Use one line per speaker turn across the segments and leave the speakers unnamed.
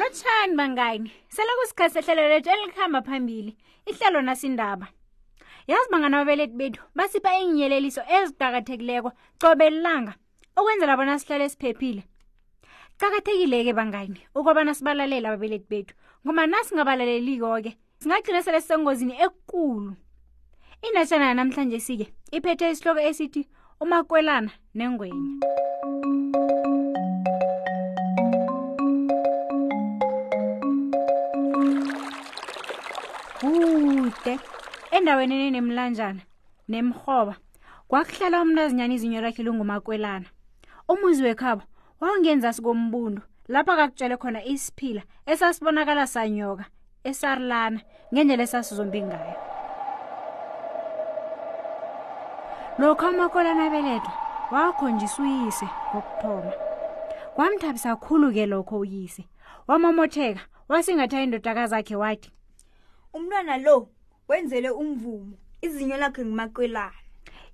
lotshani bangani selakusikhathi sehlelo lethu elikuhamba phambili ihlelo nasindaba yazi bangani ababelethi bethu basipha iinyeleliso eziqakathekileko cobe lilanga okwenzela bona sihlale siphephile qakathekile-ke bangani ukobana sibalalele ababeleti bethu ngoba nasingabalaleliko-ke singagcina sele sisengozini ekulu indatshana yanamhlanje sike iphethe isihloko esithi umakwelana nengwenya kude endaweni enenemlanjana nemrhoba kwakuhlala umntazinyana izinyo lakhe lungumakwelana umuzi wekhabo wawungenza sikombundu lapho akakutshele khona isiphila esasibonakala sanyoka esarulana ngendlela esasizombi ngayo lokho amakolana abelethwa wakhonjisa uyise ngokuthoma wamthabisa khulu-ke lokho uyise wamomotheka wasingatha indodakazakhe wathi
umntwana lo wenzele umvumo izinyo lakhe ngumakwelana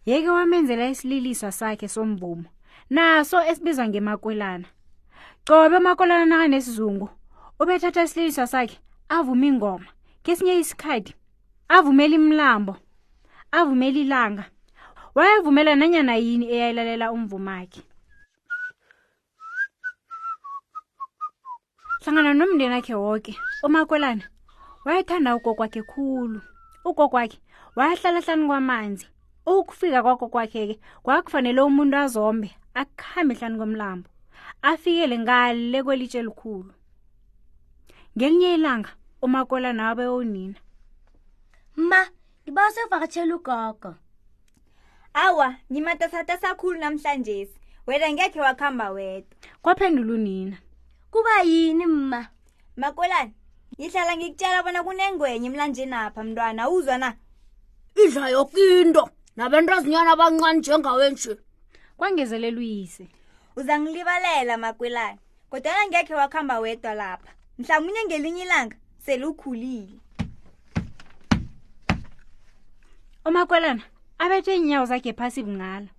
yeke wamenzela isililiso sakhe somvumo naso esibizwa ngemakwelana cobe umakwelana nakanesizungu ubethatha isililiso sakhe avume ingoma kesinye isikhathi avumela imlambo avumela ilanga wayevumela nanyana yini eyayilalela umvumakhe hlangana nomndeni wakhe woke umakwelana wayethanda ugokwakhe khulu ugokwakhe wayahlala hlani kwamanzi ukufika kwagokwakhe-ke kwakufanele umuntu azombe akuhambe hlani komlambo afikele ngale kwelitshe elikhulu ngelinye ilanga umakwelana wabe unina
ma ngiba usevakatshela ugogo
awa ngimatasatasa khulu namhlanje wena ngekhe wakuhamba wedwa
kwaphendula unina
kuba yini mma
makolani ngihlala ngikutshela bona kunengwenye emlanjenapha mntwana uzwa na
idla yoke into nabantu azinyana abancane njengawe nje
kwangezelela uyise
uzangilibalela makwelani kodwana ngekhe wakuhamba wedwa lapha mhlawumunye ngelinye ilanga selukhulile
umakwelana abethe iinyawo zakhe phasi bungala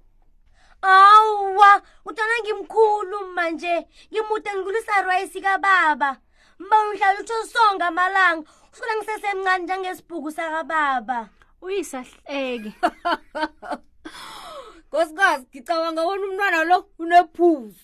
awuwa utwana ngimkhulu manje ngimude ngikulisarwayisi kababa mba uhlala utsho songa amalanga usuke ngisesemncane njengesibhuku sakababa
uyisahleke
nkosikazi ngicabanga wona umntwana lo unephuzu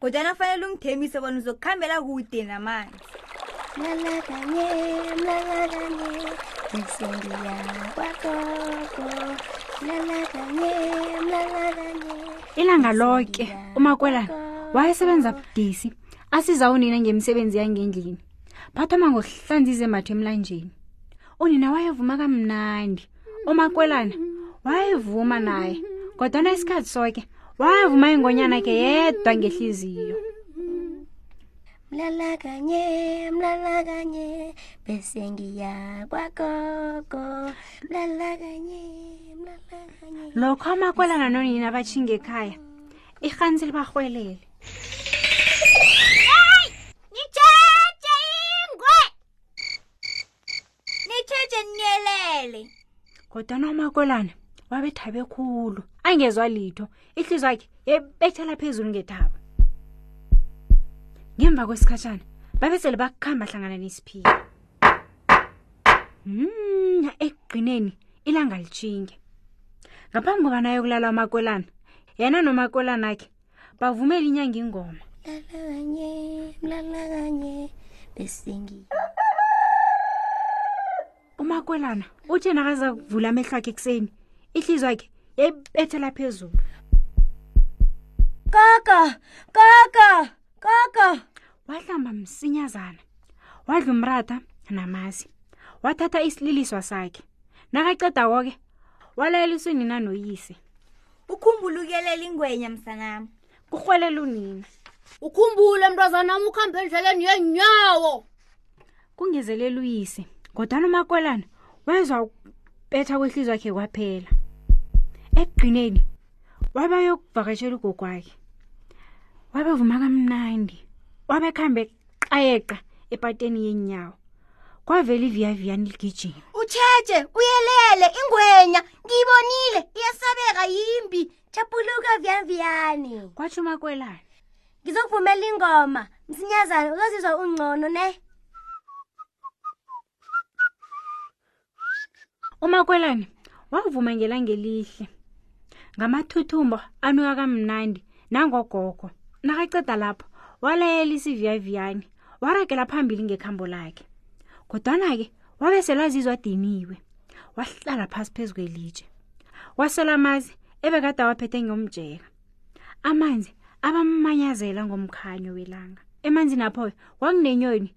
kodwana kufanele ungithembise bona uzokuhambela kude namanzi
mlala kanye mlala kanye ngisengiya kwagogo mlala kanye mlala kanye
ilanga loke umakwelana wayesebenza budisi asiza unina ngemisebenzi yangendlini bathoma ngokuhlanza izembatho emlanjeni unina wayevuma kamnandi umakwelana wayevuma naye kodwana isikhathi soke wayevuma ingonyana ke yedwa ngehliziyo
mlala kanye mlala kanye bese ngiya kwagogo mlala kanye mlala kanye
lokho amakwelana nonina batshinga ekhaya irhansi libarhwelele
nitjheje niyelele
kodwana umakwelana wabethabe khulu angezwa litho ihlizo yakhe yebethela phezulu ngethaba ngemva kwesikhatshana babesele bakuhamba hlangana nesiphila mm ekugcineni ilanga litshinge ngaphambi kobana yokulala umakwelana yena nomakwelana akhe bavumele inyanga ingoma
mlalakanye mlalakanye besingi
umakwelana uthe nakaza kuvula amehlo akhe ekuseni ihliziyo yakhe yayibethela phezulu
kaka kaka kaka
wahlamba msinyazana wadla umratha namasi wathatha isililiswa sakhe nakaceda koke walayeliswe nina noyise
ukhumbula ukuyelela ingwenya msanami
kurhwelela unina
ukhumbule mntwazana wami ukuhambe endleleni yenyawo
kungezelela uyise ngodwana umakwelana wezwa ukubetha kwehlizwa khe kwaphela ekugcineni wabe yokuvakashela ugogo wakhe wabevuma kamnandi wabekhambe qayeqa epateni yenyawo kwavela iviyaviyani ligijima
utsheje uyelele ingwenya ngiyibonile iyasabeka yimbi chapuluka viyaviyani
kwatsho umakwelana
ngizokuvumela ingoma msinyazana uzozizwa ungcono ne
umakwelane wavuma ngelangelihle ngamathuthumbo anuka kamnandi nangogogo nakaceda lapho walayela isiviyaviyani waragela phambili ngekhambo lakhe kodwana-ke wabe selwazizwa adiniwe wahlala phasi phezu kwelitshe wasola amazi ebekade awaphethe ngomjeka amanzi abamanyazela ngomkhanyo welanga emanzini aphoyo kwakunenyoni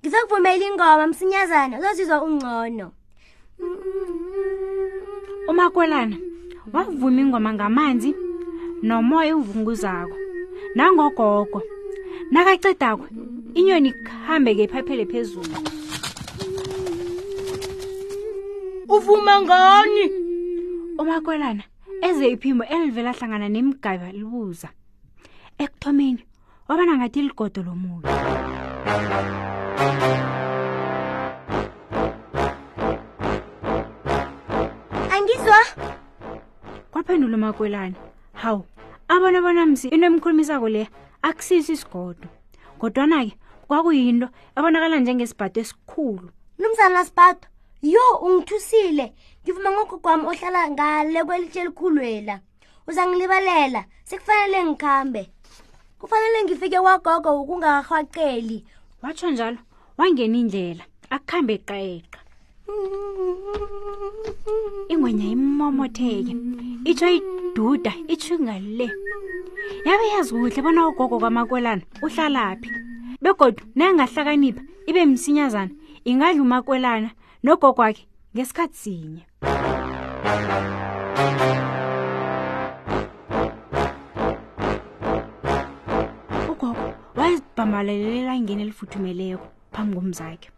ngizokuvumela ingoma msinyazana uzozizwa ungcono
umakwelana wavuma ingoma ngamanzi nomoya uvunguzako nangogogo nakacedako inyoni kuhambeke iphaphele phezulu
uvuma ngani
umakwelana eze iphimbo elivela hlangana nemgaba libuza ekuthomeni wabana ngathi ligodo lomuzi
angizwa
kwaphendula umakwelane hawu abona bona msi into emkhulumisako leya akusiso isigodo kodwana-ke kwakuyinto ebonakala njengesibhato esikhulu
mnumzana sibhato yo ungithusile ngivuma ngogogo wami ohlala ngale kwelitshe elikhulwela uzangilibalela sekufanele ngikhambe kufanele ngifike kwagogo kungakahwaqeli
watsho njalo wangena indlela akuhambe qeqa ingwenya imomotheke itsho iduda itsho ingale yabe yazi kuhle bona ugogo kwamakwelana uhlalaphi begodu nayangahlakanipha ibe msinyazana ingadla umakwelana nogogo wakhe ngesikhathi sinye ugogo wayezibhambalelela ingeni elifuthumeleko phambi komzakhe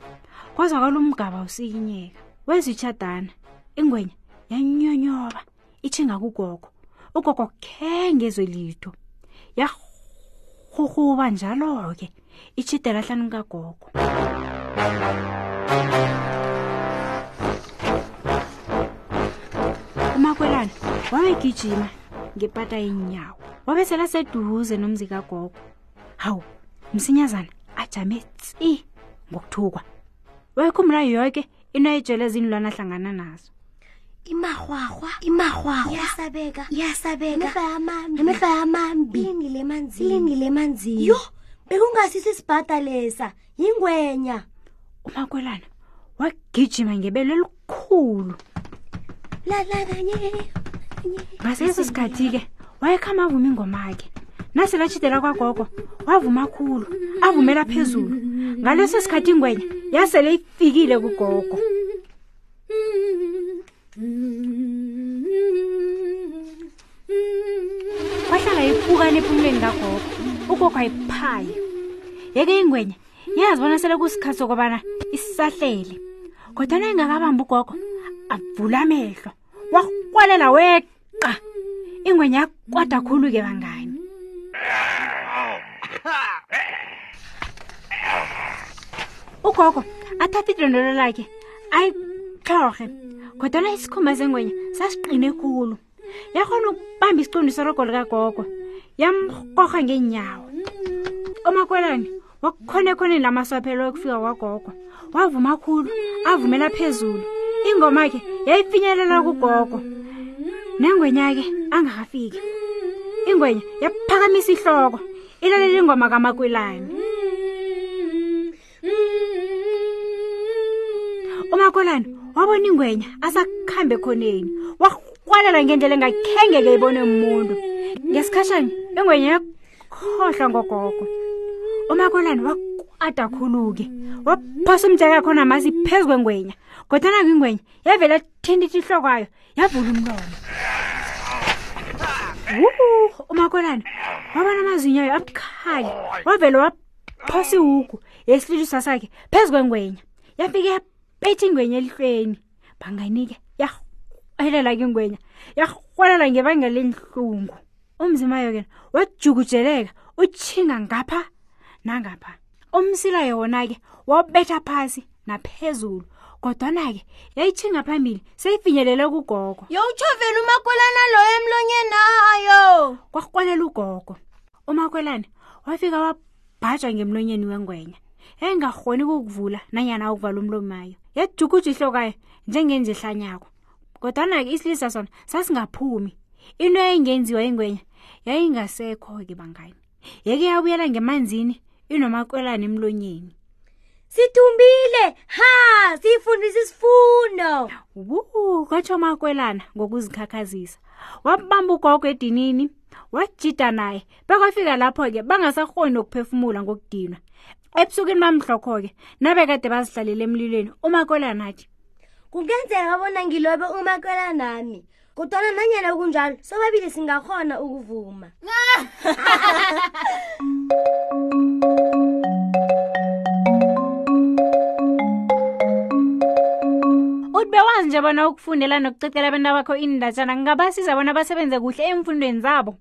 kwazakala umgaba usikinyeka wezwa itshadana ingwenya yanyonyoba ithinga kugogo ugogo khenge ezwe litho yarhurhuba njalo-ke itshidela hlanu kagogo umakwelana wabegijima ngepata yenyawo wabesela seduze nomzi kagogo hawu msinyazana ajame tsi ngokuthukwa wayekhumbula yoke into ayijele ezinilwana ahlangana nazo
imahwahwa imahwahwa iyasabeka iyasabeka amehlo yamambi lingile emanzini lingile emanzini yo bekungasisi isibhada lesa yingwenya
umakwelana wagijima ngebelo elikhulu ngaseso sikhathi-ke wayekhama avuma ingoma-ke nasele atshidela kwagogo wavuma khulu avumela phezulu ngaleso sikhathi ingwenya yasele fikile kugogo wahlala ipukana epumulweni kagogo ugogo ayiphaye yeke ingwenya yazibona sele kusikhathi sokubana isahlele kodwana ingakabambi ugogo avula amehlo wakwalela weqa ingwenya yakwada khulu ke bangani ugogo athatha idlondolo lakhe ayitlhorhe kodwana isikhumba sengwenya sasiqine khulu yakhona ukubamba isiqundu serogo likagogo yamrhorha ngeenyawo umakwelane wakukhonekhonen la maswaphelo yokufika kwagogo wavuma khulu avumela phezulu ingoma-ke yayifinyelela kugogo nengwenya-ke angakafiki ingwenya yaphakamisa ihloko ilalela ingoma kamakwelani umakwelani wabona ingwenya asakhambe khoneni warhwalela ngendlela engakhengeke ibone muntu ngesikhashana ingwenya khohlwa ngogogo umakolani wakwada khulu-ke waphosa umjaka yakho namazi phezu kwengwenya kodwana kwingwenya yavele thinta itihlokayo yavula umlomo umakolani wabona amazinyo ayo abukhali wavele waphosa iwugu yesilitshisa sakhe phezu kwengwenya yafike yapethi ingwenya elihlweni bangayinike yarhwelela ke ngwenya yarhwelela ngebanga lenhlungu umzimayo kena wajukujeleka utshinga ngapha nangapha umsila yona-ke wabetha phasi naphezulu kodwana-ke yayitshinga phambili seyifinyelele kugogo
yowutshovela umakolana loyo emlonyeni nayo
kwarhwalela ugogo umakwelane wafika wabhajwa ngemlonyeni wengwenya engahoni kukuvula nanyana ukuvala umlomayo yajukuja ihlokayo njengenje ehlanyako kodwana-ke isilisa sona sasingaphumi into yayingenziwa ingwenya yayingasekho-ke bangani yeke yabuyela ngemanzini inomakwelana emlonyeni
sithumbile ha siyifundisa isifundo
wu kwatsho umakwelana ngokuzikhakhazisa wabamba ugogo edinini wajida naye bekwafika lapho-ke bangasahoni nokuphefumula ngokudinwa ebusukini bamhlokho-ke nabekade bazihlalele emlilweni umakolana athi
kungenzeka bona ngilobe umakwelanami kodwana nanyana kunjalo sobabili singakhona ukuvuma
uthi nje bona ukufundela nokucecela abantu abakho iindatshana ngingabasiza bona basebenze kuhle emfundweni zabo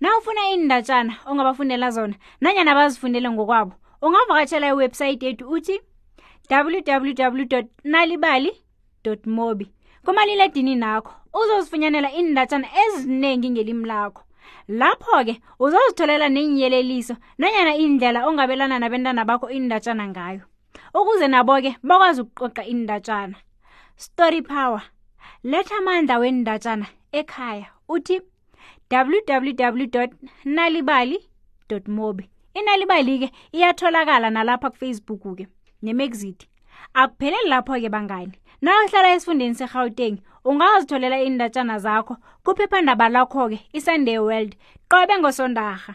na ufuna iindatshana ongabafundela zona nanyana bazifundele ngokwabo ungavakatshela iwebhsayithi yethu uthi www nalibali mobi kumaliledini nakho uzozifunyanela iindatshana eziningi ngelimi lakho lapho-ke uzozitholela neenyeleliso nanyana indlela ongabelana nabentana bakho iindatshana ngayo ukuze nabo-ke bakwazi ukuqoqa iindatshana story power letha amandla wendatshana ekhaya uthi www nalibali mobi inalibali-ke iyatholakala nalapha kufacebook-ke nemexit akupheleli lapho-ke bangani nawuhlala esifundeni serhawuteng ungazitholela iindatshana zakho kuphephandaba lakho-ke isunday world qobe ngosondarha